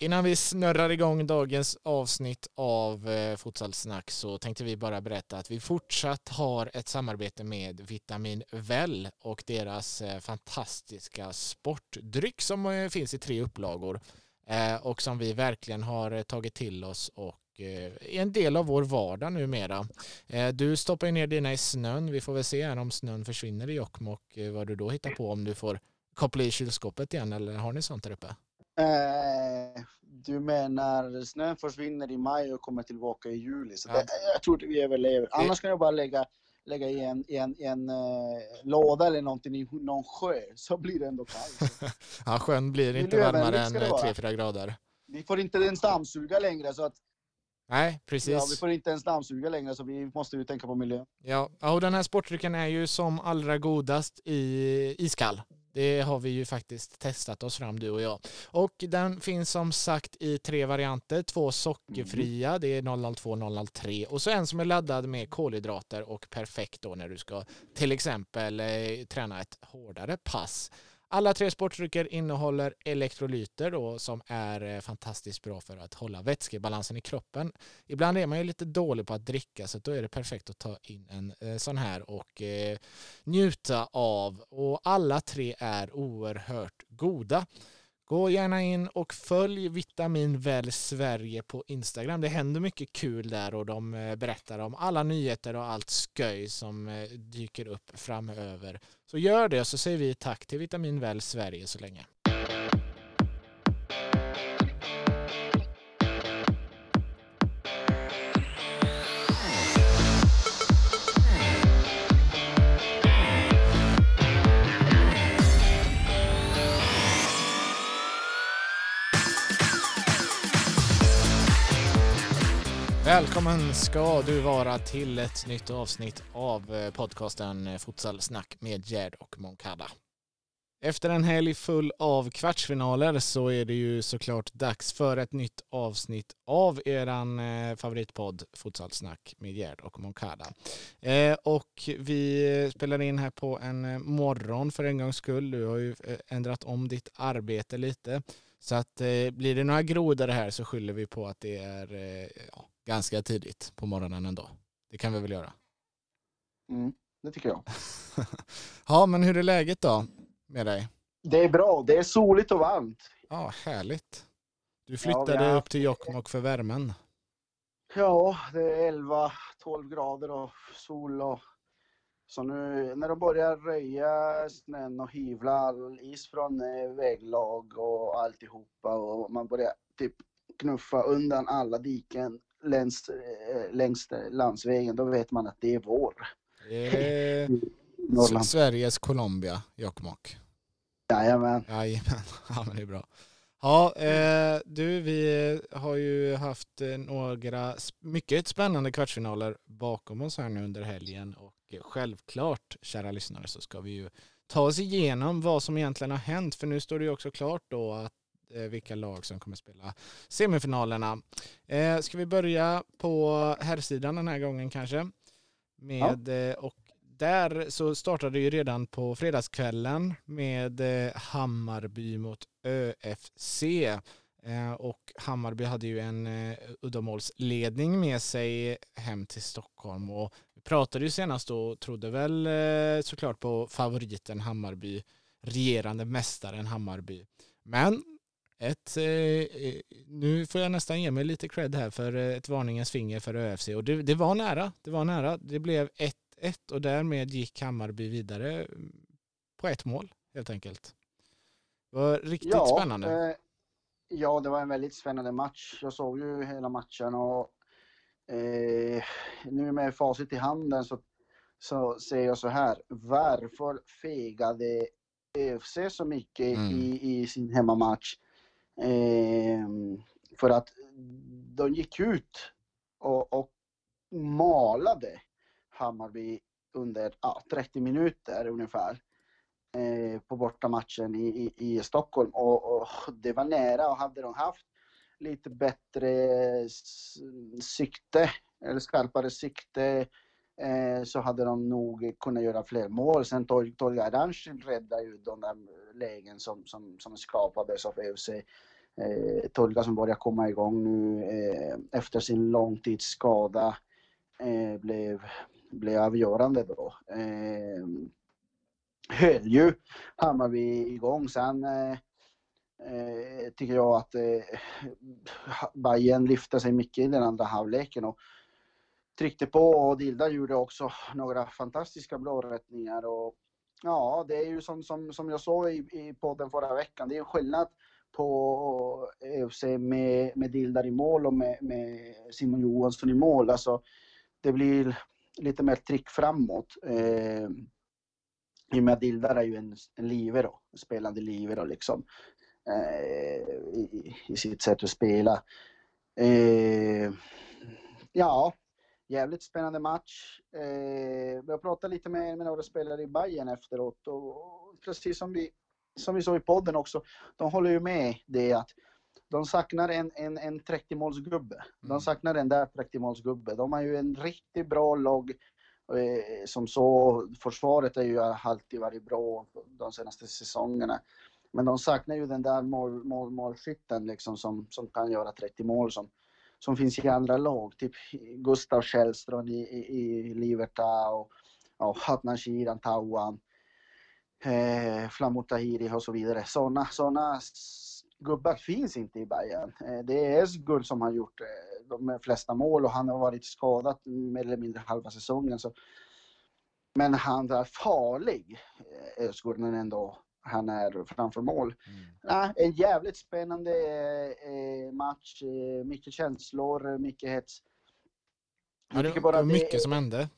Innan vi snurrar igång dagens avsnitt av eh, Futsalsnack så tänkte vi bara berätta att vi fortsatt har ett samarbete med Vitamin Well och deras eh, fantastiska sportdryck som eh, finns i tre upplagor eh, och som vi verkligen har eh, tagit till oss och eh, är en del av vår vardag numera. Eh, du stoppar ner dina i snön. Vi får väl se om snön försvinner i Jokkmokk eh, vad du då hittar på om du får koppla i kylskåpet igen eller har ni sånt där uppe? Eh, du menar snön försvinner i maj och kommer tillbaka i juli. Så det, jag tror vi överlever. Annars kan jag bara lägga, lägga i en, i en, en uh, låda eller någonting i någon sjö så blir det ändå kallt. ja, sjön blir inte varmare än 3-4 eh, grader. Vi får inte ens dammsuga längre så att Nej, precis. Ja, vi får inte ens dammsuga längre så vi måste ju tänka på miljön. Ja, och den här sportdrycken är ju som allra godast i iskall. Det har vi ju faktiskt testat oss fram du och jag. Och den finns som sagt i tre varianter. Två sockerfria, mm. det är 002 003 och så en som är laddad med kolhydrater och perfekt då när du ska till exempel eh, träna ett hårdare pass. Alla tre sportdrycker innehåller elektrolyter då, som är eh, fantastiskt bra för att hålla vätskebalansen i kroppen. Ibland är man ju lite dålig på att dricka så då är det perfekt att ta in en eh, sån här och eh, njuta av. Och alla tre är oerhört goda. Gå gärna in och följ Vitamin Väl Sverige på Instagram. Det händer mycket kul där och de eh, berättar om alla nyheter och allt sköj som eh, dyker upp framöver. Så gör det så säger vi tack till Vitamin Väl Sverige så länge. Välkommen ska du vara till ett nytt avsnitt av eh, podcasten eh, Futsal Snack med Gerd och Moncada. Efter en helg full av kvartsfinaler så är det ju såklart dags för ett nytt avsnitt av eran eh, favoritpodd Futsal Snack med Gerd och Moncada. Eh, och vi spelar in här på en morgon för en gångs skull. Du har ju ändrat om ditt arbete lite. Så att blir det några grodor här så skyller vi på att det är ja, ganska tidigt på morgonen ändå. Det kan vi väl göra? Mm, det tycker jag. ja, men hur är läget då med dig? Det är bra. Det är soligt och varmt. Ja, härligt. Du flyttade ja, upp till Jokkmokk för värmen. Ja, det är 11-12 grader och sol och så nu när de börjar röja snön och hyvla all is från eh, väglag och alltihopa och man börjar typ knuffa undan alla diken längs, eh, längs landsvägen, då vet man att det är vår. Det är Sveriges Colombia, Jokkmokk. Jajamän. Jajamän, ja men det är bra. Ja, eh, du, vi har ju haft eh, några mycket spännande kvartsfinaler bakom oss här nu under helgen och självklart, kära lyssnare, så ska vi ju ta oss igenom vad som egentligen har hänt, för nu står det ju också klart då att Eh, vilka lag som kommer spela semifinalerna. Eh, ska vi börja på herrsidan den här gången kanske? Med, ja. Eh, och där så startade ju redan på fredagskvällen med Hammarby mot ÖFC. Och Hammarby hade ju en uddamålsledning med sig hem till Stockholm och vi pratade ju senast och trodde väl såklart på favoriten Hammarby, regerande mästaren Hammarby. Men ett, eh, eh, nu får jag nästan ge mig lite cred här för eh, ett varningens finger för ÖFC och det, det var nära. Det var nära. Det blev 1-1 och därmed gick Hammarby vidare mm, på ett mål helt enkelt. Det var riktigt ja, spännande. Eh, ja, det var en väldigt spännande match. Jag såg ju hela matchen och eh, nu med facit i handen så, så säger jag så här. Varför fegade ÖFC så mycket mm. i, i sin hemmamatch? Eh, för att de gick ut och, och malade Hammarby under ja, 30 minuter ungefär eh, på bortamatchen i, i, i Stockholm. Och, och, det var nära och hade de haft lite bättre sikte eller skarpare sikte eh, så hade de nog kunnat göra fler mål. Sen Tolga Aranci räddade ju de där lägen som, som, som skapades av EUC Eh, Tolga som börjar komma igång nu eh, efter sin långtidsskada eh, blev, blev avgörande då. Eh, höll ju Hammarby igång. Sen eh, eh tycker jag att eh, Bayern lyfte sig mycket i den andra halvleken och tryckte på och Dilda gjorde också några fantastiska blårättningar och ja, det är ju som, som, som jag sa i, i podden förra veckan, det är en skillnad på EFC med, med Dildar i mål och med, med Simon Johansson i mål. Alltså, det blir lite mer trick framåt. Eh, I och med att Dildar är ju en, en livero, en spelande livero liksom. Eh, i, i, sitt sätt att spela. Eh, ja, jävligt spännande match. Eh, jag pratade lite med, med några spelare i Bayern efteråt och, och precis som vi, som vi såg i podden också, de håller ju med det att de saknar en, en, en 30-målsgubbe. De Mm. saknar den där 30-målsgubbe. De har ju en riktigt bra lag. Eh, som så, försvaret har ju alltid varit bra de senaste säsongerna. Men de saknar ju den där mål, mål, målskytten liksom som, som kan göra 30 mål som, som finns i andra lag. Typ Gustav Källström i, i, i Liverta och, ja, Hatnan Shiran, Tawan, eh, Flamur Tahiri och så vidare. Såna, såna gubbar finns inte i Bayern. Eh, det är Özgul som har gjort eh, de flesta mål och han har varit skadad mer eller mindre halva säsongen. Så. Men han är farlig, eh, Özgul, men ändå han är framför mål. Mm. Ja, en jävligt spännande eh, match. Eh, mycket känslor, mycket hets. Ja, det, det var det- mycket som hände.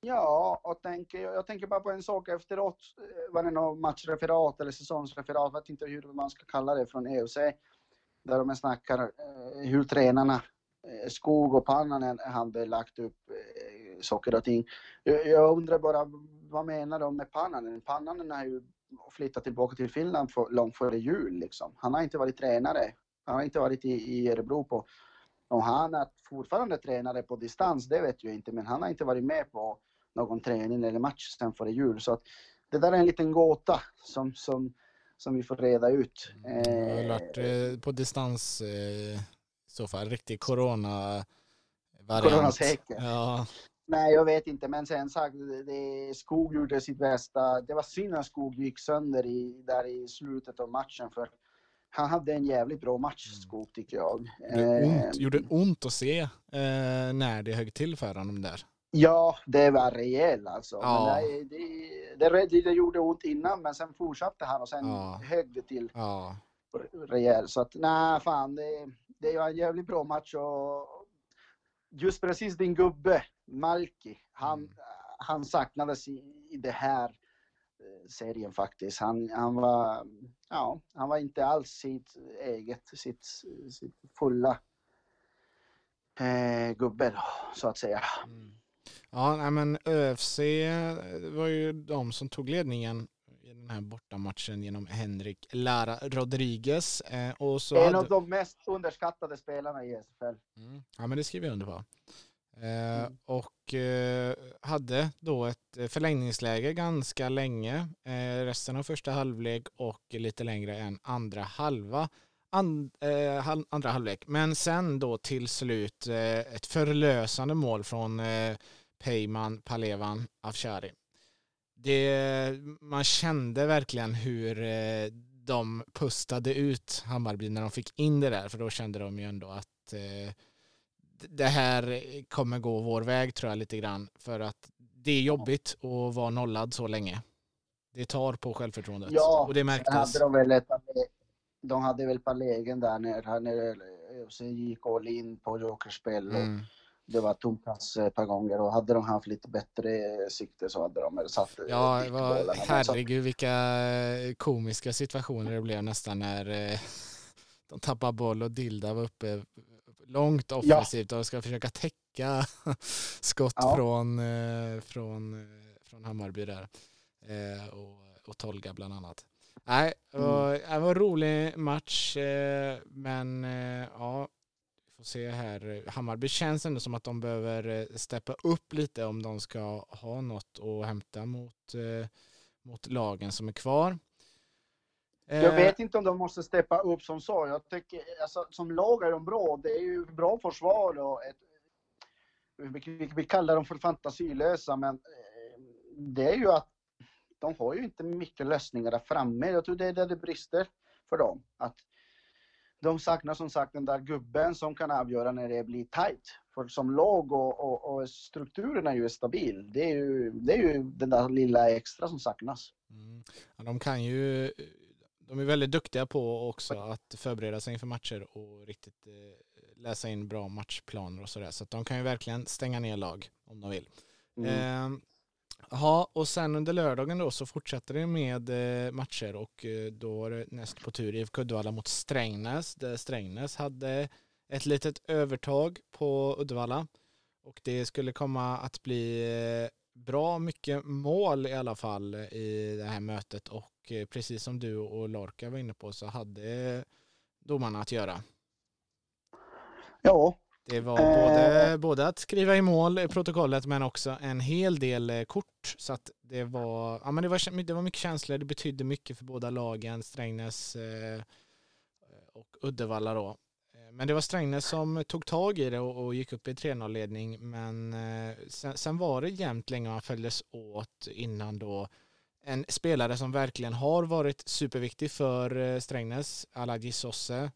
Ja, och tänker, jag tänker bara på en sak efteråt. eh, Var det något matchreferat eller säsongsreferat? Jag vet inte hur man ska kalla det från EUC. Där de snackar eh, hur tränarna Skog och Pannanen hade lagt upp saker och ting. Jag, undrar bara, vad menar de med Pannanen? Pannanen har ju flyttat tillbaka till Finland för, långt före jul. Liksom. Han har inte varit tränare. Han har inte varit i, i Örebro på... Om han är fortfarande tränare på distans, det vet jag inte. Men han har inte varit med på någon träning eller match sen före jul. Så att det där är en liten gåta som, som, som vi får reda ut. Har Eh, varit eh, på distans eh, i så fall. Riktig corona variant. Coronasäker. Ja, Nej, jag vet inte, men sen sagt, det, det, Skog gjorde sitt bästa. Det var synd att Skog gick sönder i, där i slutet av matchen, för han hade en jävligt bra match, Mm. Skog, tycker jag. Eh, ont, gjorde ont att se eh, när det högg till för honom där. Ja, det var rejält alltså. Ja. Men det, det, det, det, det gjorde ont innan, men sen fortsatte han och sen Ja. högg det till Ja, rejält. Så att nej, fan, det, det var en jävligt bra match och just precis din gubbe, Malki, han, Mm. han saknades i, i det här eh, serien faktiskt. Han, han, var, ja, han var inte alls sitt eget, sitt, sitt fulla eh, gubbe då, så att säga. Mm. Ja, nej, men ÖFC det var ju de som tog ledningen i den här bortamatchen genom Henrik Lara Rodriguez. Eh, och så en hade... av de mest underskattade spelarna i SFL. Mm. Ja, men det skriver jag under på. Eh, Mm. Och eh, hade då ett eh, förlängningsläge ganska länge. Eh, resten av första halvlek och lite längre än andra halva. And, eh, hal- andra halvlek. Men sen då till slut eh, ett förlösande mål från eh, Peyman Palevan Afshari. Det, man kände verkligen hur eh, de pustade ut Hammarby när de fick in det där. För då kände de ju ändå att eh, det här kommer gå vår väg tror jag lite grann. För att det är jobbigt att vara nollad så länge. Det tar på självförtroendet. Ja, och det märktes. hade de väl ett de hade väl ett par lägen där när, när ÖFC gick all in på jokerspel och Mm. Det var tomplats ett par gånger och hade de haft lite bättre sikte så hade de satt Ja, dit det var, herregud vilka komiska situationer det blev nästan när eh, de tappade boll och Dilda var uppe långt offensivt och ska försöka täcka skott Ja. från, eh, från, eh, från Hammarby där. Eh, och, och Tolga bland annat. Nej, det var, Mm. det var en rolig match eh, men eh, ja, får se här. Hammarby känns ändå som att de behöver eh, steppa upp lite om de ska ha något att hämta mot, eh, mot lagen som är kvar. Jag Eh, vet inte om de måste steppa upp som så. Jag tycker, alltså, som lag är de bra. Det är ju bra försvar och ett, vi, vi, kallar dem för fantasilösa, men det är ju att de har ju inte mycket lösningar där framme. Jag tror det är där det brister för dem. Att de saknar som sagt den där gubben som kan avgöra när det blir tight. För som lag och, och, och strukturen är ju stabil. Det är ju, det är ju den där lilla extra som saknas. Mm. Ja, de kan ju, de är väldigt duktiga på också att förbereda sig inför matcher och riktigt eh, läsa in bra matchplaner och sådär. Så att de kan ju verkligen stänga ner lag om de vill. Mm. Eh, Ja, och sen under lördagen då så fortsätter det med eh, matcher och eh, då är det näst på tur IFK Uddevalla mot Strängnäs där Strängnäs hade ett litet övertag på Uddevalla och det skulle komma att bli eh, bra mycket mål i alla fall i det här mötet och precis som du och Lorca var inne på så hade domarna att göra. Ja, det var Eh. både, både att skriva i mål i protokollet men också en hel del eh, kort. Så att det var, ja, men det var, det var mycket känslor, det betydde mycket för båda lagen, Strängnäs eh, och Uddevalla då. Eh, men det var Strängnäs som tog tag i det och, och gick upp i 3-0-ledning. Men eh, sen, sen var det jämnt länge man följdes åt innan då en spelare som verkligen har varit superviktig för eh, Strängnäs, Aladji Sosse,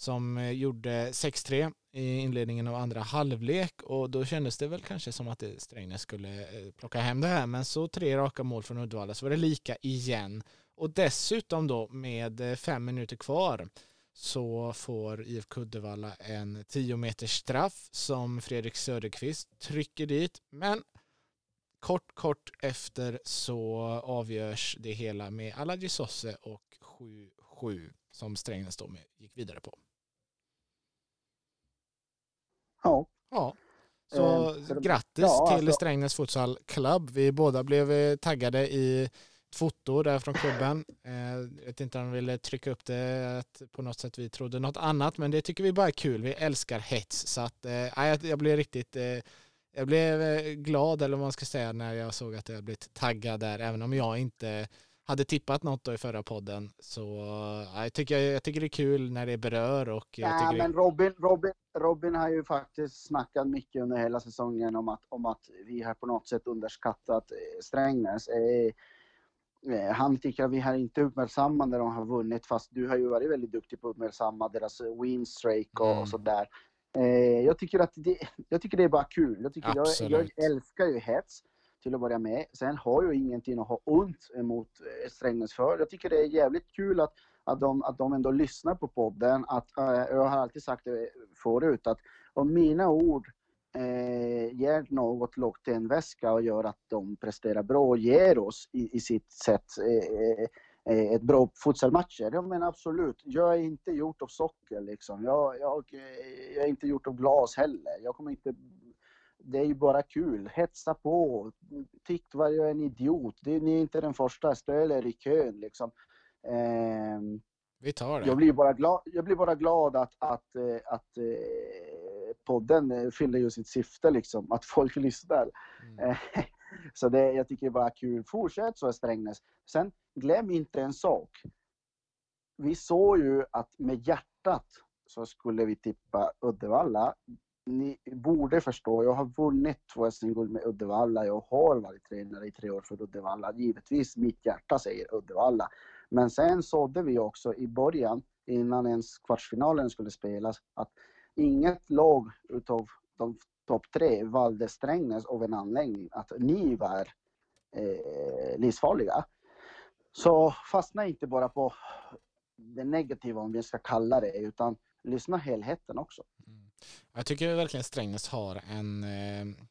som eh, gjorde 6-3 i inledningen av andra halvlek. Och då kändes det väl kanske som att eh, Strängnäs skulle eh, plocka hem det här. Men så tre raka mål från Uddevalla så var det lika igen. Och dessutom då med fem minuter kvar så får IFK Uddevalla en 10 meters straff som Fredrik Söderqvist trycker dit. Men kort kort efter så avgörs det hela med Aladji Sosse och 7-7 som Strängnäs då gick vidare på ja. Ja, så Eh, så det- grattis ja, till alltså- Strängnäs Futsal Club. Vi båda blev eh, taggade i ett foto där från klubben. Eh, Jag vet inte om de ville trycka upp det, att på något sätt vi trodde något annat, men det tycker vi bara är kul. Vi älskar hets, så att eh, ja, jag, jag blev riktigt eh, jag blev eh, glad, eller vad man ska säga, när jag såg att jag blivit taggad där, även om jag inte hade tippat något då i förra podden. Så ja, jag, tycker, jag tycker det är kul när det berör och Ja, tycker det men Robin, Robin, Robin har ju faktiskt snackat mycket under hela säsongen om att, om att vi har på något sätt underskattat eh, Strängnäs. Eh, eh, Han tycker att vi har inte uppmärksammat när de har vunnit, fast du har ju varit väldigt duktig på att uppmärksamma deras win streak och, Mm. och sådär. Eh, jag, tycker att det, jag tycker det är bara kul. Jag, tycker jag, jag älskar ju hets till att börja med. Sen har jag ingenting att ha ont emot eh, Strängnäs för. Jag tycker det är jävligt kul att, att, de, att de ändå lyssnar på podden. Att, eh, jag har alltid sagt det förut att om mina ord eh, ger något lågt till en väska och gör att de presterar bra och ger oss i, i sitt sätt eh, eh, ett bra futsalmatcher. Jag menar absolut, jag är inte gjort av socker liksom. Jag, jag, eh, jag är inte gjort av glas heller. Jag kommer inte det är ju bara kul. Hetsa på. Tyck vad jag är en idiot. Det är, ni är inte den första stöler i kön liksom. Ehm, vi tar det. jag blir bara glad, jag blir bara glad att, att, eh, att eh, podden eh, fyller ju sitt syfte liksom. Att folk lyssnar. Mm. Eh, Så det, jag tycker det är bara kul. Fortsätt så Strängnäs. Sen glöm inte en sak. Vi såg ju att med hjärtat så skulle vi tippa Uddevalla. Ni borde förstå, jag har vunnit två SM-guld med Uddevalla. Jag har varit tränare i tre år för Uddevalla. Givetvis, mitt hjärta säger Uddevalla. Men sen sådde vi också i början, innan ens kvartsfinalen skulle spelas, att inget lag utav de topp tre valde Strängnäs av en anledning, att ni var eh, livsfarliga. Så fastna inte bara på det negativa, om vi ska kalla det, utan lyssna helheten också. Mm. Jag tycker verkligen Strängnäs har en, eh,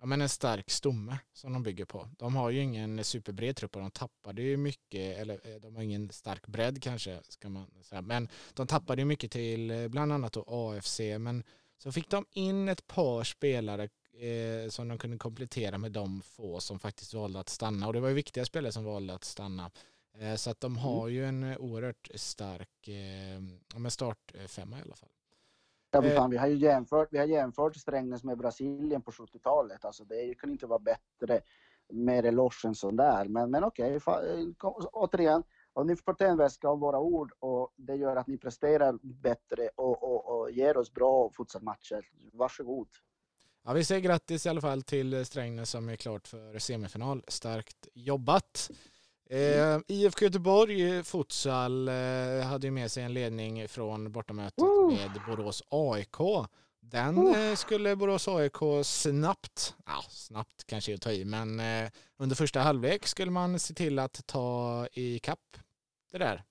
ja, men en stark stomme som de bygger på. De har ju ingen superbred trupp och de tappade ju mycket, eller eh, de har ingen stark bredd kanske, ska man säga. Men de tappade ju mycket till eh, bland annat då AFC, men så fick de in ett par spelare eh, som de kunde komplettera med de få som faktiskt valde att stanna. Och det var ju viktiga spelare som valde att stanna. Eh, så att de har ju en oerhört stark eh, startfemma i alla fall. Ja, men Eh. fan, vi, har ju jämfört, vi har jämfört Strängnäs med Brasilien på 70-talet. Alltså, det kunde inte vara bättre med eloge än sån där. Men, men okej, kom- återigen. och ni får ta en väska av våra ord och det gör att ni presterar bättre och, och, och ger oss bra fortsatt matcher. Varsågod. Ja, vi säger grattis i alla fall till Strängnäs som är klart för semifinal. Starkt jobbat. Eh, IFK Göteborg futsal eh, hade ju med sig en ledning från bortamötet uh. med Borås AIK. Den uh. skulle Borås AIK snabbt, ja snabbt kanske att ta i, men eh, under första halvlek skulle man se till att ta i kapp det där.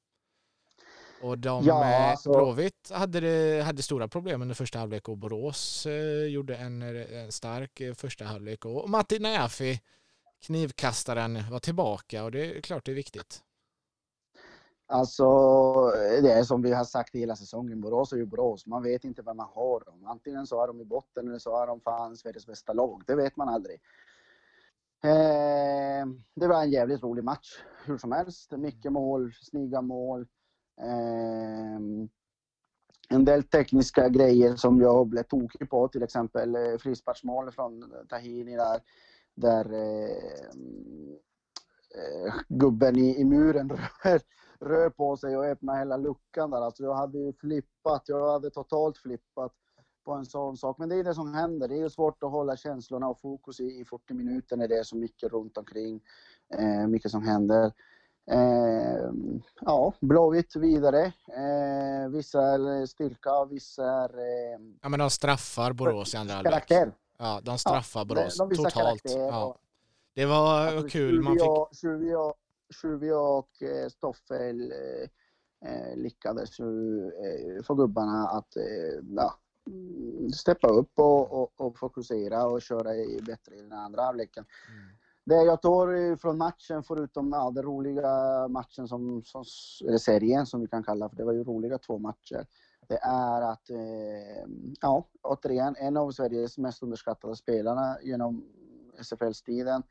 Och de, ja, eh, alltså... Blåvitt hade, hade stora problem under första halvlek och Borås eh, gjorde en, en stark eh, första halvlek och Matti Näfi knivkastaren var tillbaka och det är klart det är viktigt. Alltså, det är som vi har sagt hela säsongen, Borås är ju Borås. Man vet inte vad man har dem. Antingen så är de i botten eller så är de fan Sveriges bästa lag. Det vet man aldrig. Eh, det var en jävligt rolig match, hur som helst. Mycket mål, snygga mål. Eh, en del tekniska grejer som jag blev tokig på, till exempel eh, frisparksmål från Tahini där där eh, eh, gubben i, i muren rör, rör på sig och öppnar hela luckan där. Alltså jag hade ju flippat, jag hade totalt flippat på en sån sak. Men det är det som händer. Det är svårt att hålla känslorna och fokus i, i 40 minuter när det är så mycket runt omkring. Eh, mycket som händer. Eh, ja, Blåvitt vidare. Eh, vissa är styrka, vissa är... Eh, ja men de straffar Borås i andra halvlek. Karaktär. Ja, de straffar ja, Borås de, de totalt. Ja. Det var alltså, kul. Man fick... Och, eh, Stoffel eh, eh, lyckades ju eh, få gubbarna att eh, ja, mm, steppa upp och, och, och, fokusera och köra i bättre i den andra halvleken. Mm. Det jag tar från matchen, förutom ja, den roliga matchen, som, som, eller serien som vi kan kalla för det var ju roliga två matcher det är att, eh, ja, återigen, en av Sveriges mest underskattade spelarna genom SFL-tiden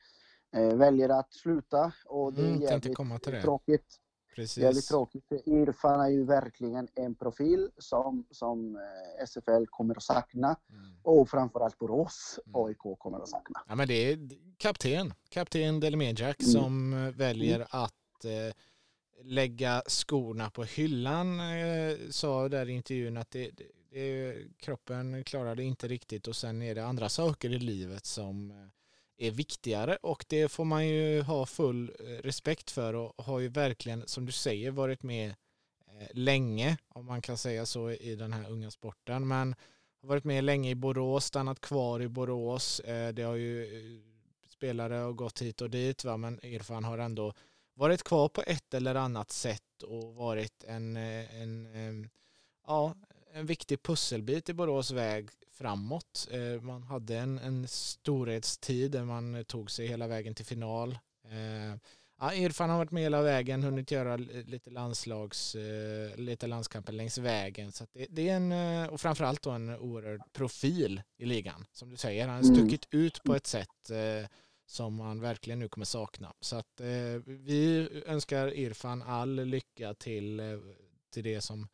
eh, väljer att sluta och det är mm, jävligt det. tråkigt. Precis. Jävligt tråkigt. Irfan är ju verkligen en profil som, som eh, SFL kommer att sakna mm. och framförallt Borås mm. AIK kommer att sakna. Ja, men det är kapten, kapten Delimejak mm. som väljer mm. att eh, lägga skorna på hyllan eh, sa där i intervjun att det, det, det, kroppen klarar det inte riktigt och sen är det andra saker i livet som eh, är viktigare och det får man ju ha full eh, respekt för och har ju verkligen som du säger varit med eh, länge om man kan säga så i den här unga sporten men har varit med länge i Borås, stannat kvar i Borås. Det har ju spelare har gått hit och dit va? men Irfan har ändå varit kvar på ett eller annat sätt och varit en, eh, en, en, ja, en viktig pusselbit i Borås väg framåt. Eh, man hade en, en storhetstid där man tog sig hela vägen till final. Eh, ja, Irfan har varit med hela vägen, hunnit göra lite landslags, lite landskamper längs vägen. Så det, det, är en, och framförallt då en oerhörd profil i ligan. Som du säger, han har mm. stuckit ut på ett sätt som man verkligen nu kommer sakna. Så att eh, vi önskar Irfan all lycka till, eh, till, det som,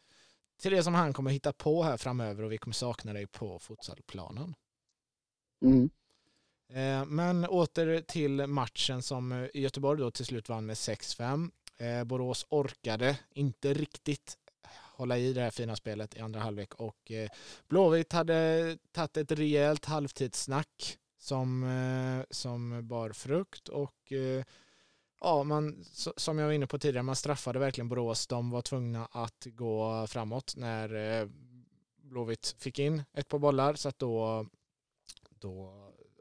till det som han kommer hitta på här framöver och vi kommer sakna dig på futsalplanen. Mm. Eh, men åter till matchen som eh, Göteborg då till slut vann med 6-5. Eh, Borås orkade inte riktigt hålla i det här fina spelet i andra halvlek och eh, Blåvitt hade tagit ett rejält halvtidssnack som, eh, som bar frukt och eh, ja, man, som jag var inne på tidigare, man straffade verkligen Borås. De var tvungna att gå framåt när eh, Blåvitt fick in ett par bollar så att då, då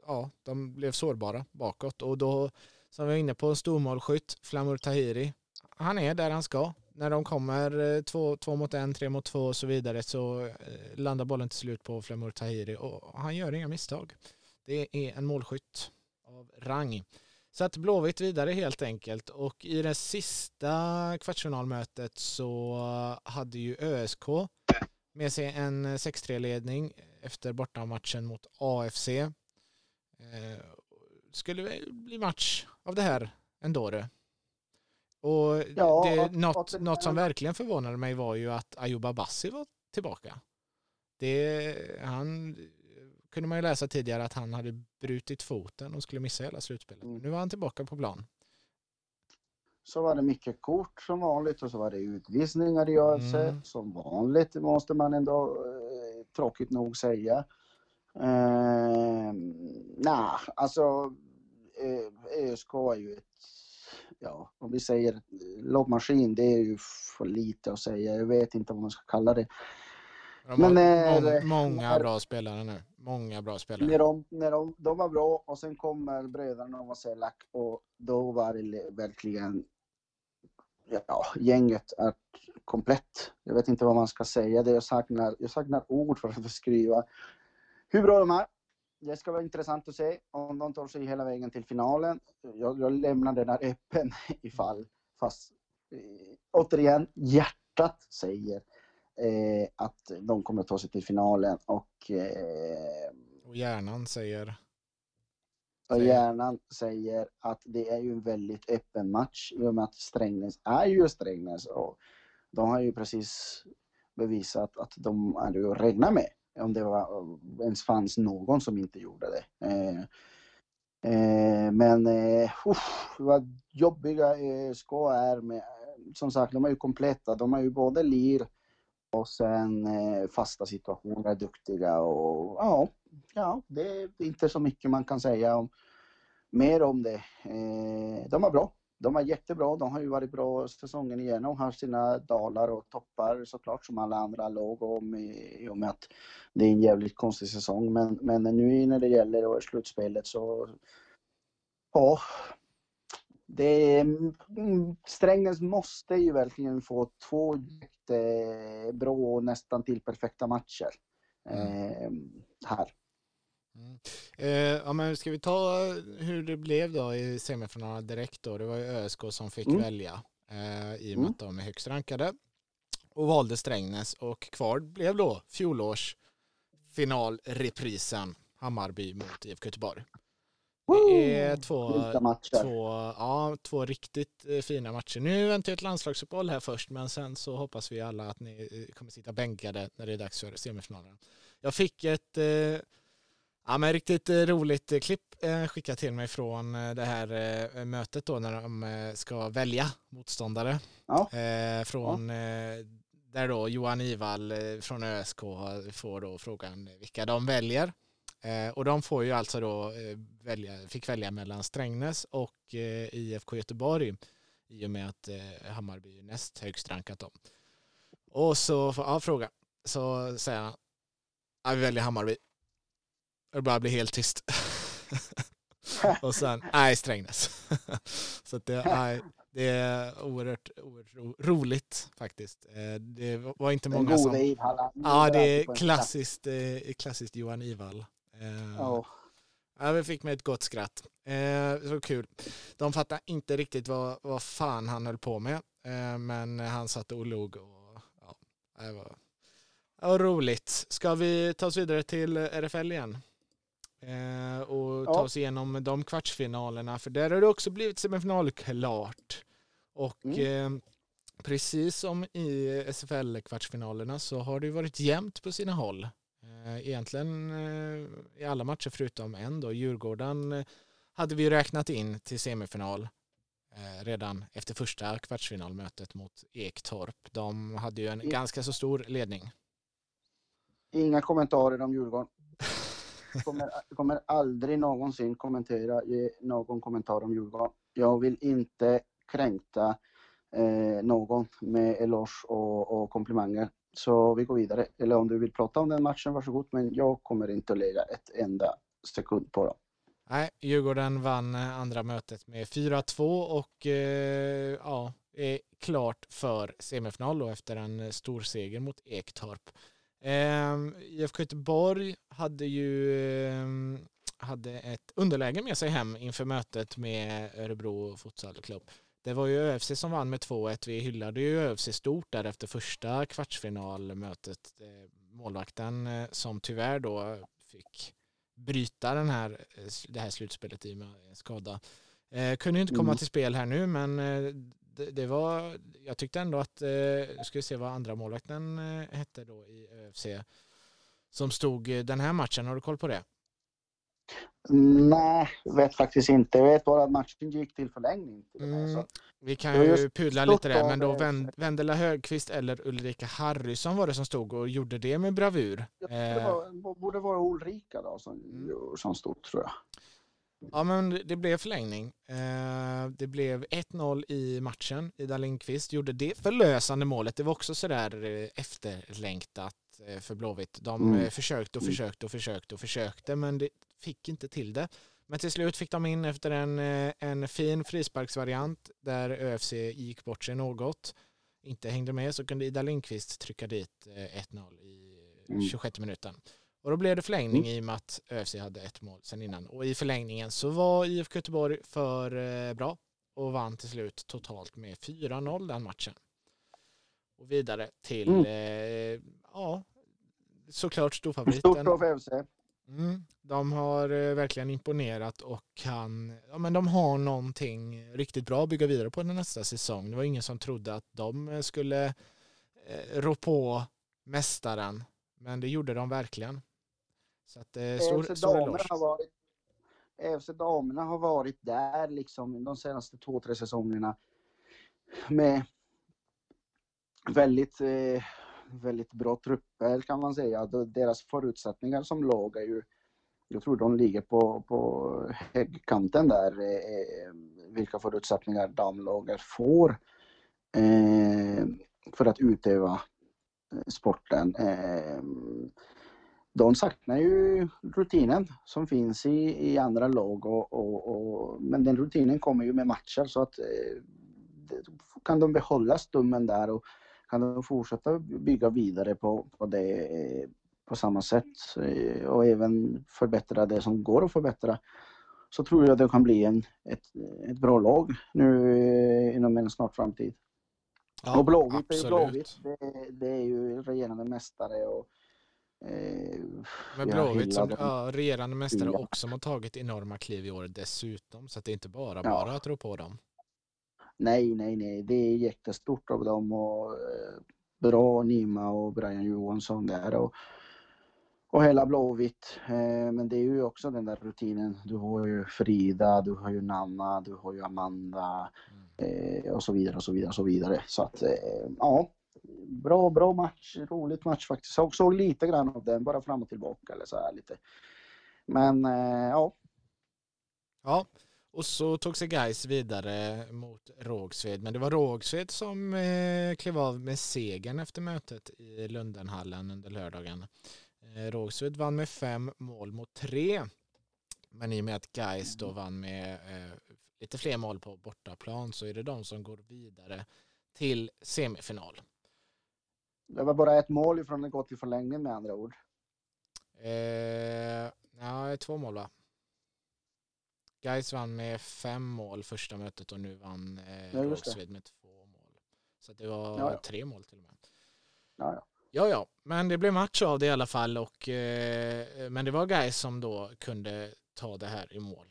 ja, de blev sårbara bakåt och då som vi var inne på, en stormålskytt, Flamur Tahiri, han är där han ska. När de kommer två, två mot en, tre mot två och så vidare så landar bollen till slut på Flamur Tahiri och han gör inga misstag. Det är en målskytt av rang. Så att Blåvitt vidare helt enkelt och i det sista kvartsfinalmötet så hade ju ÖSK med sig en 6-3-ledning efter bortamatchen mot AFC. Eh, skulle bli match av det här ändå det. Och ja, det, något, något som verkligen förvånade mig var ju att Ayuba Abbasi var tillbaka. Det, han kunde man ju läsa tidigare att han hade brutit foten och skulle missa hela slutspelet. Mm. Nu var han tillbaka på plan. så var det mycket kort som vanligt och så var det utvisningar i ÖFC. Mm. Som vanligt måste man ändå eh, tråkigt nog säga. Eh, Nej, alltså ÖSK är ju ett, ja, om vi säger lobbmaskin, det är ju för lite att säga. Jag vet inte vad man ska kalla det. De har Men, eh, mång- många när- bra spelare nu. Många bra spelare. När de, när de, de var bra och sen kommer bröderna och och då var det verkligen ja, gänget är komplett. Jag vet inte vad man ska säga. Det jag, saknar, jag saknar ord för att beskriva hur bra de är. Det ska vara intressant att se om de tar sig hela vägen till finalen. Jag, jag lämnar den här öppen ifall, fast eh, återigen, hjärtat säger eh, att de kommer att ta sig till finalen och eh, Och hjärnan säger... och hjärnan säger att det är ju en väldigt öppen match i och med att Strängnäs är ju Strängnäs och de har ju precis bevisat att de är att räkna med om det var, ens fanns någon som inte gjorde det. Eh, eh, men eh, uff, vad jobbiga eh, ska är med, som sagt de är ju kompletta, de har ju både lir och sen eh, fasta situationer, duktiga och ja, ja, det är inte så mycket man kan säga om mer om det. Eh, de var bra. De var jättebra. De har ju varit bra säsongen igenom. Har sina dalar och toppar såklart som alla andra låg om i, i och med att det är en jävligt konstig säsong. Men, men nu när det gäller slutspelet så ja. Det är, mm, Strängnäs måste ju verkligen få två jättebra och nästan till perfekta matcher. Eh, här. Mm. Eh, ja, men ska vi ta hur det blev då i semifinalen direkt då? Det var ju ÖSK som fick Mm. välja eh, i och med Mm. att de är högst rankade och valde Strängnäs och kvar blev då fjolårs finalreprisen Hammarby mot IFK Göteborg. Det är två, två, ja, två riktigt eh, fina matcher. Nu väntar ett landslagsuppehåll här först men sen så hoppas vi alla att ni eh, kommer sitta bänkade när det är dags för semifinalen. Jag fick ett eh, ja, men riktigt roligt klipp eh, skickat till mig från det här eh, mötet då när de ska välja motståndare. Ja. Eh, från eh, där då Johan Ival eh, från ÖSK får då frågan vilka de väljer. Eh, och de får ju alltså då eh, välja, fick välja mellan Strängnäs och eh, IFK Göteborg i och med att Hammarby är näst högst rankat dem. Och så ja, fråga. Så säger han, ja, vi väljer Hammarby. Och det bara blir helt tyst. och sen, nej Strängnäs. så att det, nej, det är oerhört, oerhört ro, roligt faktiskt. Det var inte Den många som... Ivhalla. Ja, det är klassiskt, klassiskt Johan Ival. Eh, Ja. Ja, vi fick med ett gott skratt. Eh, så kul. De fattade inte riktigt vad, vad fan han höll på med. Eh, men han satt och log. Och, ja, det var, det var roligt. Ska vi ta oss vidare till RFL igen? Eh, och ta Ja. oss igenom de kvartsfinalerna. För där har det också blivit semifinal klart. Och Mm. precis som i SFL-kvartsfinalerna så har det varit jämnt på sina håll. Eh, Egentligen eh, i alla matcher förutom en då. Djurgården eh, hade vi räknat in till semifinal redan efter första kvartsfinalmötet mot Ektorp. De hade ju en ganska så stor ledning. Inga kommentarer om Djurgården. Kommer, kommer aldrig någonsin kommentera, ge någon kommentar om Djurgården. Jag vill inte kränkta eh, någon med eloge och, och komplimanger. Så vi går vidare. Eller om du vill prata om den matchen, varsågod. Men jag kommer inte att lägga ett enda sekund på dem. Nej, Djurgården vann eh, andra mötet med 4-2 och eh, ja, är klart för semifinal då efter en eh, stor seger mot Ektorp. Eh, IFK Göteborg hade ju eh, hade ett underläge med sig hem inför mötet med Örebro Futsal Club. Det var ju ÖFC som vann med 2-1. Vi hyllade ju ÖFC stort där efter första kvartsfinalmötet. Målvakten eh, som tyvärr då fick bryta den här, eh, det här slutspelet i med skada. Eh, kunde inte komma Mm. till spel här nu men eh, det, det var, jag tyckte ändå att, eh, ska vi se vad andra målvakten hette då i ÖFC som stod den här matchen, har du koll på det? Nej, vet faktiskt inte. Jag vet bara att matchen gick till förlängning. Till mm. så. Vi kan ju pudla lite där, men då Vendela Högqvist eller Ulrika Harrysson var det som stod och gjorde det med bravur. Det var, borde vara Ulrika då som, mm. som stod tror jag. Ja, men det blev förlängning. Det blev 1-0 i matchen. Ida Lindqvist gjorde det förlösande målet. Det var också sådär eh, efterlängtat eh, för Blåvitt. De mm. Eh, försökte och mm. försökte och försökte och försökte, men det fick inte till det. Men till slut fick de in efter en, en fin frisparksvariant där ÖFC gick bort sig något, inte hängde med, så kunde Ida Lindqvist trycka dit 1-0 i 26 mm. minuten. Och då blev det förlängning mm. i och med att ÖFC hade ett mål sen innan. Och i förlängningen så var IFK Göteborg för eh, bra och vann till slut totalt med 4-0 den matchen. Och vidare till, mm. eh, ja, såklart storfavoriten. Stort för ÖFC. Mm, de har eh, verkligen imponerat och kan, ja men de har någonting riktigt bra att bygga vidare på nästa säsong. Det var ingen som trodde att de eh, skulle eh, rå på mästaren, men det gjorde de verkligen. Så att, eh, stor, stor eloge. Har varit, EFC damerna har varit där liksom de senaste två, tre säsongerna med väldigt, eh, väldigt bra trupper kan man säga. Alltså, deras förutsättningar som lag är ju, jag tror de ligger på, på högkanten där, eh, eh, vilka förutsättningar damlaget får eh, för att utöva sporten. De saknar ju rutinen som finns i, i andra lag och, och, och, men den rutinen kommer ju med matcher så att kan de behålla stummen där och kan de fortsätta bygga vidare på, på det eh, på samma sätt eh, och även förbättra det som går att förbättra så tror jag det kan bli en, ett, ett bra lag nu eh, inom en snar framtid. Ja, och Blåvitt är ju Blåvitt. Det, det, är ju regerande mästare och Eh, Men Blåvitt som ja, regerande mästare också har tagit enorma kliv i år dessutom. Så det är inte bara bara ja. att tro på dem. Nej, nej, nej. Det är jättestort av dem och eh, bra Nima och Brian Johansson där och, och hela Blåvitt. Eh, men det är ju också den där rutinen. Du har ju Frida, du har ju Nanna, du har ju Amanda mm. eh, och så vidare och så vidare och så vidare. Så att ja, bra, bra match, roligt match faktiskt. Jag såg lite grann av den, bara fram och tillbaka eller så här lite. Men ja. Ja, och så tog sig Gais vidare mot Rågsved, men det var Rågsved som eh, klev av med segern efter mötet i Lundenhallen under lördagen. Eh, Rågsved vann med fem mål mot tre, men i och med att Gais då vann med eh, lite fler mål på bortaplan så är det de som går vidare till semifinal. Det var bara ett mål ifrån att gå till förlängning med andra ord. Eh, ja, två mål va? Gais vann med fem mål första mötet och nu vann eh, ja, Rågsved med två mål. Så det var ja, ja. tre mål till och med. Ja, ja. Ja, men det blev match av det i alla fall och eh, men det var Gais som då kunde ta det här i mål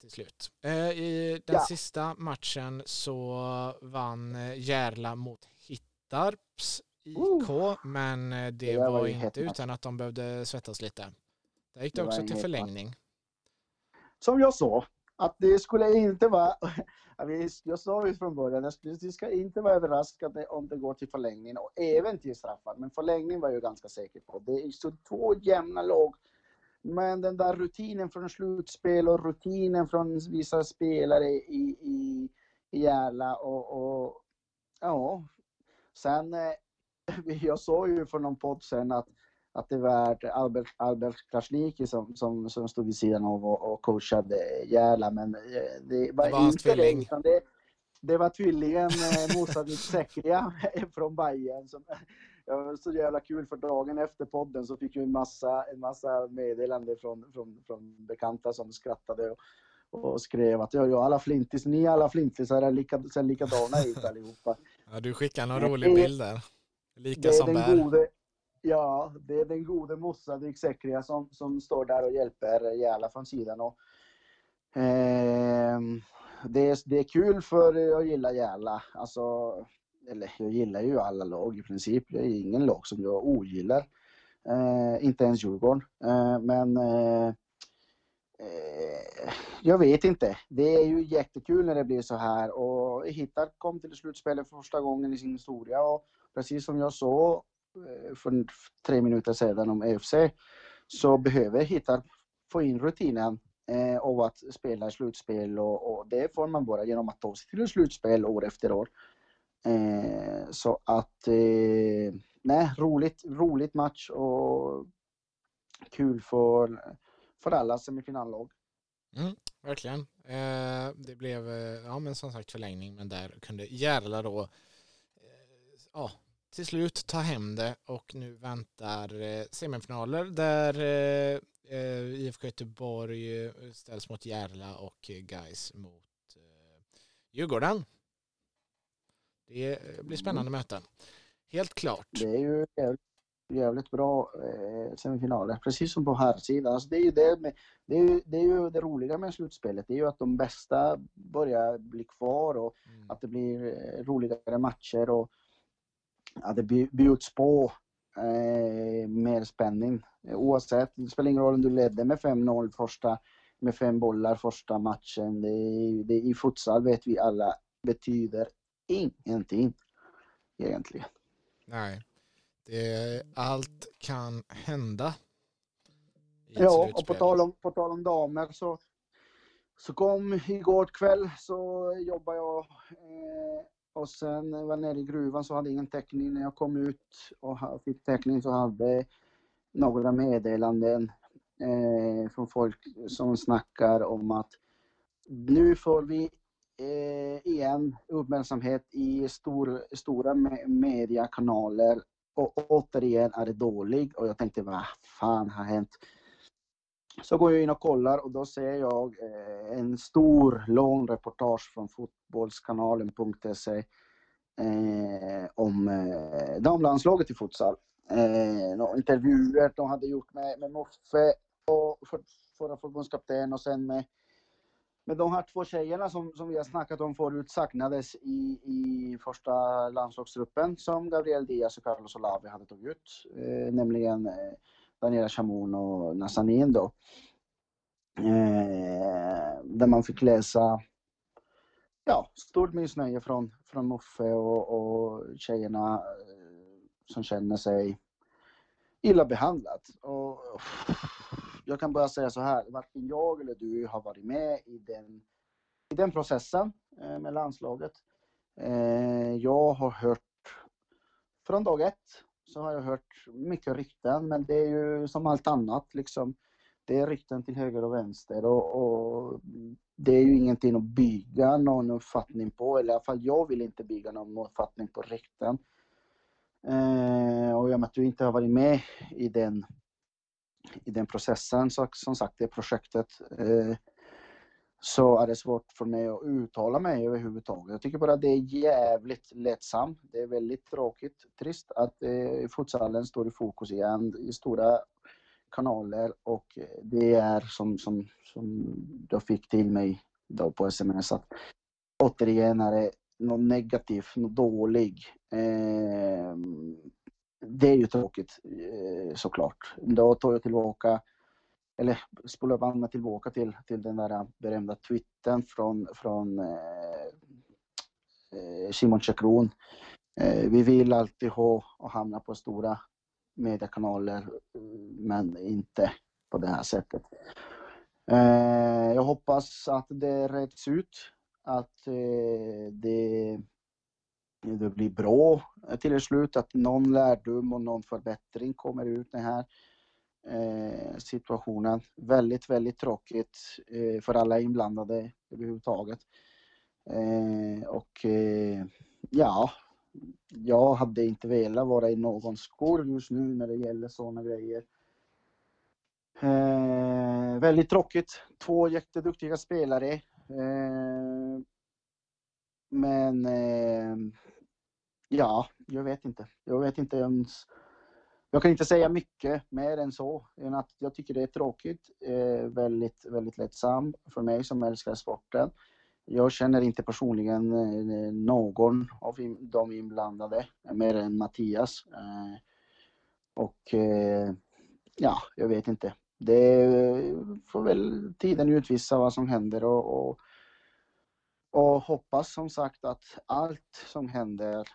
till slut. Eh, I den sista matchen så vann eh, Järla mot Hittarps IK, uh, men eh, det, det var, var inte utan att de behövde svettas lite. Där gick det, det också till förlängning. Som jag sa, att det skulle inte vara... Jag sa ju från början att det ska inte vara överraskande om det går till förlängning och även till straffar. Men förlängning var jag ganska säker på. Det är så två jämna lag. Men den där rutinen från slutspel och rutinen från vissa spelare i, i, i Järla och, och ja, sen eh, jag sa ju för någon podd sen att, att det var Albert, Albert Krasniqi som, som, som stod vid sidan av och, och coachade Järla, men eh, det var, det var inte det, utan det, det var tvillingen eh, Musavic Sekria från Bayern som det var så jävla kul för dagen efter podden så fick vi en massa, en massa meddelanden från, från, från bekanta som skrattade och, och skrev att ja, ja, alla flintis, ni alla flintisar lika, ser likadana ut allihopa. Ja, du skickade någon rolig bild där. Lika som bär. Gode, ja, det är den gode Mossadik Sekria som, som står där och hjälper Järla från sidan. Och, eh, det, är, det är kul för jag gillar Järla. Alltså, eller jag gillar ju alla lag i princip. Det är ingen lag som jag ogillar. Eh, inte ens Djurgården. Eh, men eh, eh, jag vet inte. Det är ju jättekul när det blir så här och Hittar kom till slutspelet för första gången i sin historia och precis som jag sa Eh, för tre minuter sedan om EFC så behöver Hittar få in rutinen eh, av att spela slutspel och, och, det får man bara genom att ta sig till slutspel år efter år. Eh, så att eh, nej, roligt, roligt match och kul för, för alla semifinallag. Mm, verkligen. Eh, det blev, eh, ja men som sagt förlängning, men där kunde Järla då, eh, ja, till slut ta hem det och nu väntar eh, semifinaler där eh, eh, IFK Göteborg ställs mot Järla och Guys mot Djurgården. Det blir spännande mm. möten. Helt klart. Det är ju jävligt bra eh, semifinaler, precis som på här sidan. Alltså det, är ju det, med, det, är det är ju det roliga med slutspelet, det är ju att de bästa börjar bli kvar och mm. att det blir roligare matcher och att det bjuds på eh, mer spänning. Oavsett, det spelar ingen roll om du ledde med 5-0 första, med fem bollar första matchen. Det, det, I futsal vet vi alla betyder ingenting egentligen. Nej. Det, allt kan hända. Ja, och på tal, om, på tal om damer så, så kom igår kväll så jobbade jag eh, och sen när jag var nere i gruvan så hade jag ingen täckning. När jag kom ut och fick täckning så hade jag några meddelanden eh, från folk som snackar om att nu får vi eh, igen uppmärksamhet i stor, stora mediekanaler och återigen är det dålig och jag tänkte vad fan har hänt? Så går jag in och kollar och då ser jag eh, en stor lång reportage från fotbollskanalen.se eh, om eh, damlandslaget i futsal. Eh, intervjuer de hade gjort med, med Moffe och för, förra förbundskapten och sen med med de här två tjejerna som, som vi har snackat om förut saknades i, i första landslagsgruppen som Gabriel Diaz och Carlos Olavi hade tagit ut. Eh, nämligen eh, Daniela Chamoun och Nazanin då. Eh, där man fick läsa ja, stort missnöje från, från Muffe och, och tjejerna eh, som känner sig illa behandlat. Och, jag kan bara säga så här, varken jag eller du har varit med i den, i den processen eh, med landslaget. Eh, jag har hört, från dag ett, så har jag hört mycket rykten, men det är ju som allt annat liksom. Det är rykten till höger och vänster och, och det är ju ingenting att bygga någon uppfattning på, eller i alla fall jag vill inte bygga någon uppfattning på rykten. Eh, och i och med att du inte har varit med i den i den processen, så, som sagt, det projektet, eh, så är det svårt för mig att uttala mig överhuvudtaget. Jag tycker bara det är jävligt lättsamt. Det är väldigt tråkigt, trist att eh, futsalen står i fokus igen i stora kanaler och eh, det är som, som, som jag fick till mig då på sms att återigen är det något negativt, något dåligt. Eh, det är ju tråkigt eh, såklart. Då tar jag tillbaka, eller spolar bandet tillbaka till, till den där berömda twittern från, från eh, eh Simon Chakron. Eh, vi vill alltid ha och hamna på stora mediekanaler, men inte på det här sättet. Eh, jag hoppas att det rätts ut, att eh, det det blir bra till slut, att någon lärdom och någon förbättring kommer ut det här eh, Eh, situationen. Väldigt, väldigt tråkigt eh, för alla inblandade överhuvudtaget. Eh, och ja, jag hade inte velat vara i någons skor just nu när det gäller sådana grejer. Eh, väldigt tråkigt. Två jätteduktiga spelare. Eh, men eh, Ja, jag vet inte. Jag vet inte ens. Jag kan inte säga mycket mer än så. Än att jag tycker det är tråkigt. Eh, väldigt, väldigt lättsamt för mig som älskar sporten. Jag känner inte personligen eh, någon av de inblandade mer än Mattias. Eh, och eh, ja, jag vet inte. det får väl tiden utvisa vad som händer och, och, och hoppas som sagt att allt som händer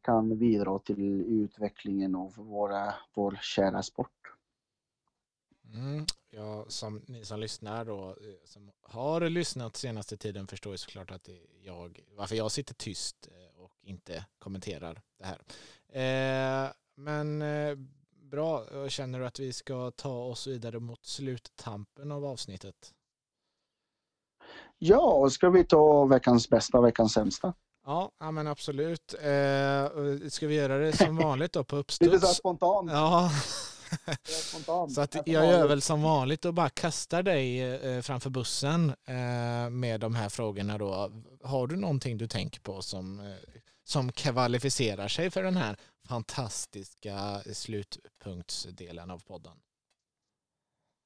kan bidra till utvecklingen av våra, vår kära sport. Mm, ja, som ni som lyssnar då, eh, som har lyssnat senaste tiden förstår ju såklart att jag, varför jag sitter tyst eh, och inte kommenterar det här. Eh, men eh, bra, känner du att vi ska ta oss vidare mot sluttampen av avsnittet? Ja, ska vi ta veckans bästa och veckans sämsta? Ja, ja men absolut. Eh, ska vi göra det som vanligt då på uppstuds? Lite så spontant. Ja. Så att jag gör väl som vanligt och bara kastar dig eh, framför bussen eh, med de här frågorna då. Har du någonting du tänker på som, eh, som kvalificerar sig för den här fantastiska slutpunktsdelen av podden?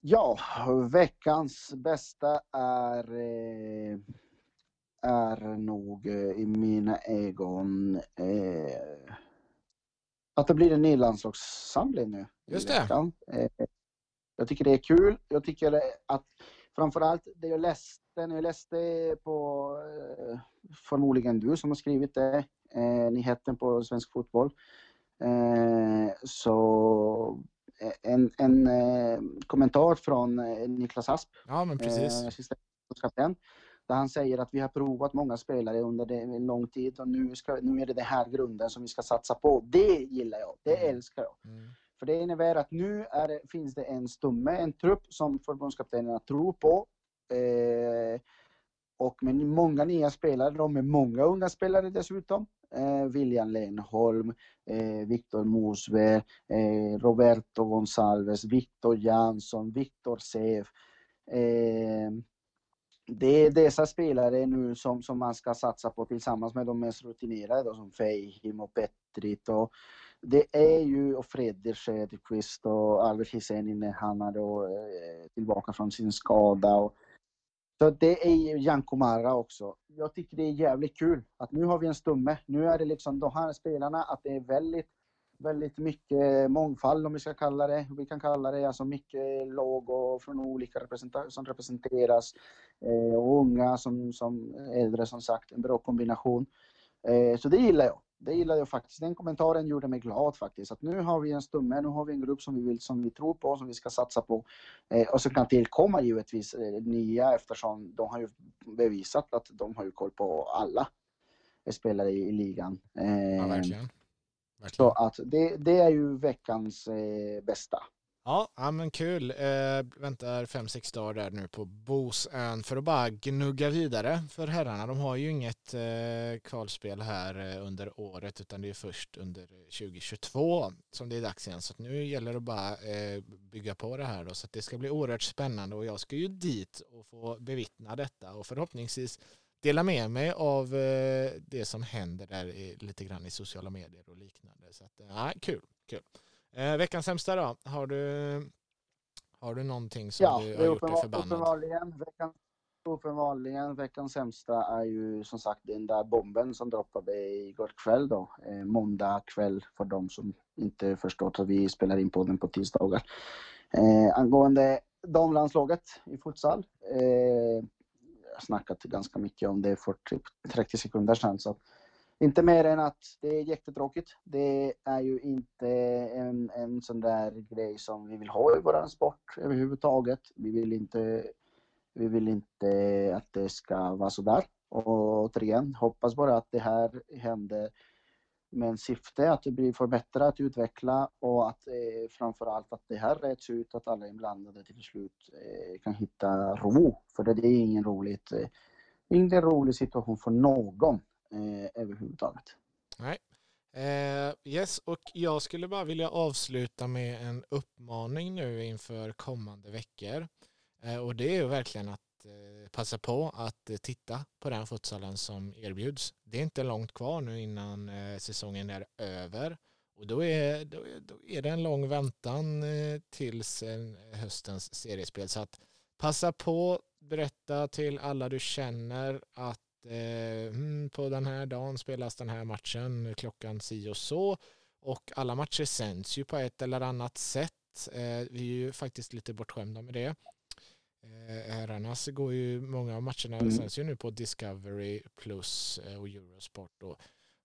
Ja, veckans bästa är, är nog i mina ögon att det blir en ny landslagssamling nu. Just det. Eh, jag tycker det är kul. Jag tycker att framförallt det jag läste, när jag läste på, eh, förmodligen du som har skrivit det, eh, nyheten på Svensk Fotboll. Så en, en kommentar från Niklas Asp. Ja, men precis. Kapten, där han säger att vi har provat många spelare under en lång tid och nu, ska, nu är det den här grunden som vi ska satsa på. Det gillar jag, det mm. älskar jag. Mm. För det innebär att nu det, finns det en stumme, en trupp som förbundskaptenerna tror på. Eh, och med många nya spelare, med många unga spelare dessutom. Eh, William Lenholm, eh, Victor Mosve, eh, Roberto Gonçalves, Victor Jansson, Victor Sev. Eh, det är dessa spelare nu som, som man ska satsa på tillsammans med de mest rutinerade då, som Feihim och Petrit. Och det är ju och Fredrik Söderqvist och Albert Hiseni när han är då, eh, tillbaka från sin skada. Och, så det är ju Janko Marra också. Jag tycker det är jävligt kul att nu har vi en stumme. Nu är det liksom de här spelarna, att det är väldigt väldigt mycket mångfald om vi ska kalla det. Vi kan kalla det alltså mycket logo från olika representa som representeras eh, och unga som, som äldre som sagt. En bra kombination. Eh, så det gillar jag. Det gillar jag faktiskt. Den kommentaren gjorde mig glad faktiskt. Att nu har vi en stumme, nu har vi en grupp som vi, vill, som vi tror på, som vi ska satsa på. Eh, och så kan tillkomma givetvis eh, nya eftersom de har ju bevisat att de har ju koll på alla spelare i, i ligan. Eh, ja, verkligen. Så att det, det är ju veckans eh, bästa. Ja, ja men kul. Eh, väntar fem, sex dagar där nu på Bosön för att bara gnugga vidare för herrarna. De har ju inget eh, kvalspel här eh, under året utan det är först under 2022 som det är dags igen. Så nu gäller det att bara eh, bygga på det här då. Så det ska bli oerhört spännande och jag ska ju dit och få bevittna detta och förhoppningsvis dela med mig av eh, det som händer där lite grann i sociala medier och liknande. Så att, ja, kul, kul. Eh, veckans sämsta då? Har du, har du någonting som ja, du har gjort dig förbannad? Uppenbarligen, veckans, uppenbarligen, veckans sämsta är ju som sagt den där bomben som droppade igår kväll då. Eh, måndag kväll för de som inte förstått att vi spelar in podden på tisdagar. Eh, angående damlandslaget i futsal. Eh, snackat ganska mycket om det för typ 30 sekunder sedan. Så inte mer än att det är jättetråkigt. Det är ju inte en, en sån där grej som vi vill ha i vår sport överhuvudtaget. Vi vill inte, vi vill inte att det ska vara sådär. Och återigen, hoppas bara att det här händer med syftet syfte att det blir förbättrat, utveckla och att eh, framförallt att det här rätts ut, att alla inblandade till slut eh, kan hitta ro. För det, det är ingen roligt, eh, ingen rolig situation för någon eh, överhuvudtaget. Nej. Eh, yes, och jag skulle bara vilja avsluta med en uppmaning nu inför kommande veckor. Eh, och det är ju verkligen att Eh, passa på att eh, titta på den futsalen som erbjuds. Det är inte långt kvar nu innan eh, säsongen är över och då är, då, då är det en lång väntan tills höstens seriespel. Så att passa på, berätta till alla du känner att eh, hmm, på den här dagen spelas den här matchen klockan si och så och alla matcher sänds ju på ett eller annat sätt Eh, vi är ju faktiskt lite bortskämda med det. Eh, herrarnas går ju, många av matcherna mm. sänds ju nu på Discovery Plus eh, och Eurosport. Och,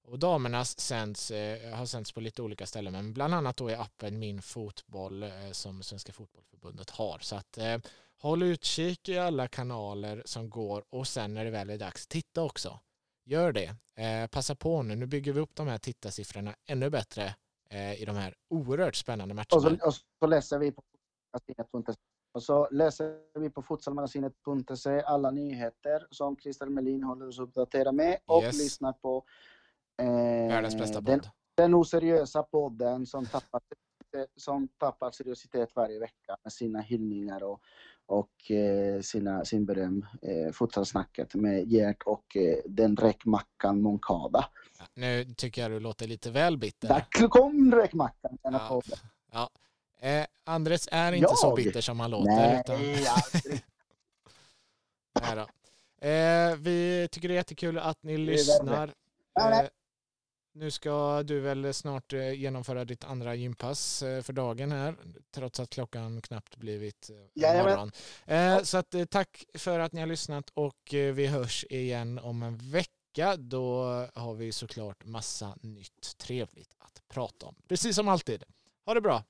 och damernas sänds, eh, har sänds på lite olika ställen, men bland annat då i appen Min Fotboll eh, som Svenska Fotbollförbundet har. Så att eh, håll utkik i alla kanaler som går och sen när det väl är dags, titta också. Gör det. Eh, passa på nu, nu bygger vi upp de här tittarsiffrorna ännu bättre eh, i de här oerhört spännande matcherna. Och så, och så läser vi på och så läser vi på futsalmagasinet.se alla nyheter som Christer Melin håller oss uppdaterade med och yes. lyssnar på eh, Världens bästa podd. Den, den oseriösa podden som tappar, som tappar seriositet varje vecka med sina hyllningar och, och eh, sina, sin beröm, eh, futsalsnacket med Gert och eh, den räkmackan Moncada. Ja, nu tycker jag du låter lite väl bitter. Där kom räkmackan. Ja, ja. Eh, Andres är inte jag? så bitter som han låter. Nej, utan... Nej då. Eh, vi tycker det är jättekul att ni lyssnar. Eh, nu ska du väl snart eh, genomföra ditt andra gympass eh, för dagen här, trots att klockan knappt blivit morgon. Eh, så att, tack för att ni har lyssnat och vi hörs igen om en vecka. Då har vi såklart massa nytt trevligt att prata om. Precis som alltid. Ha det bra!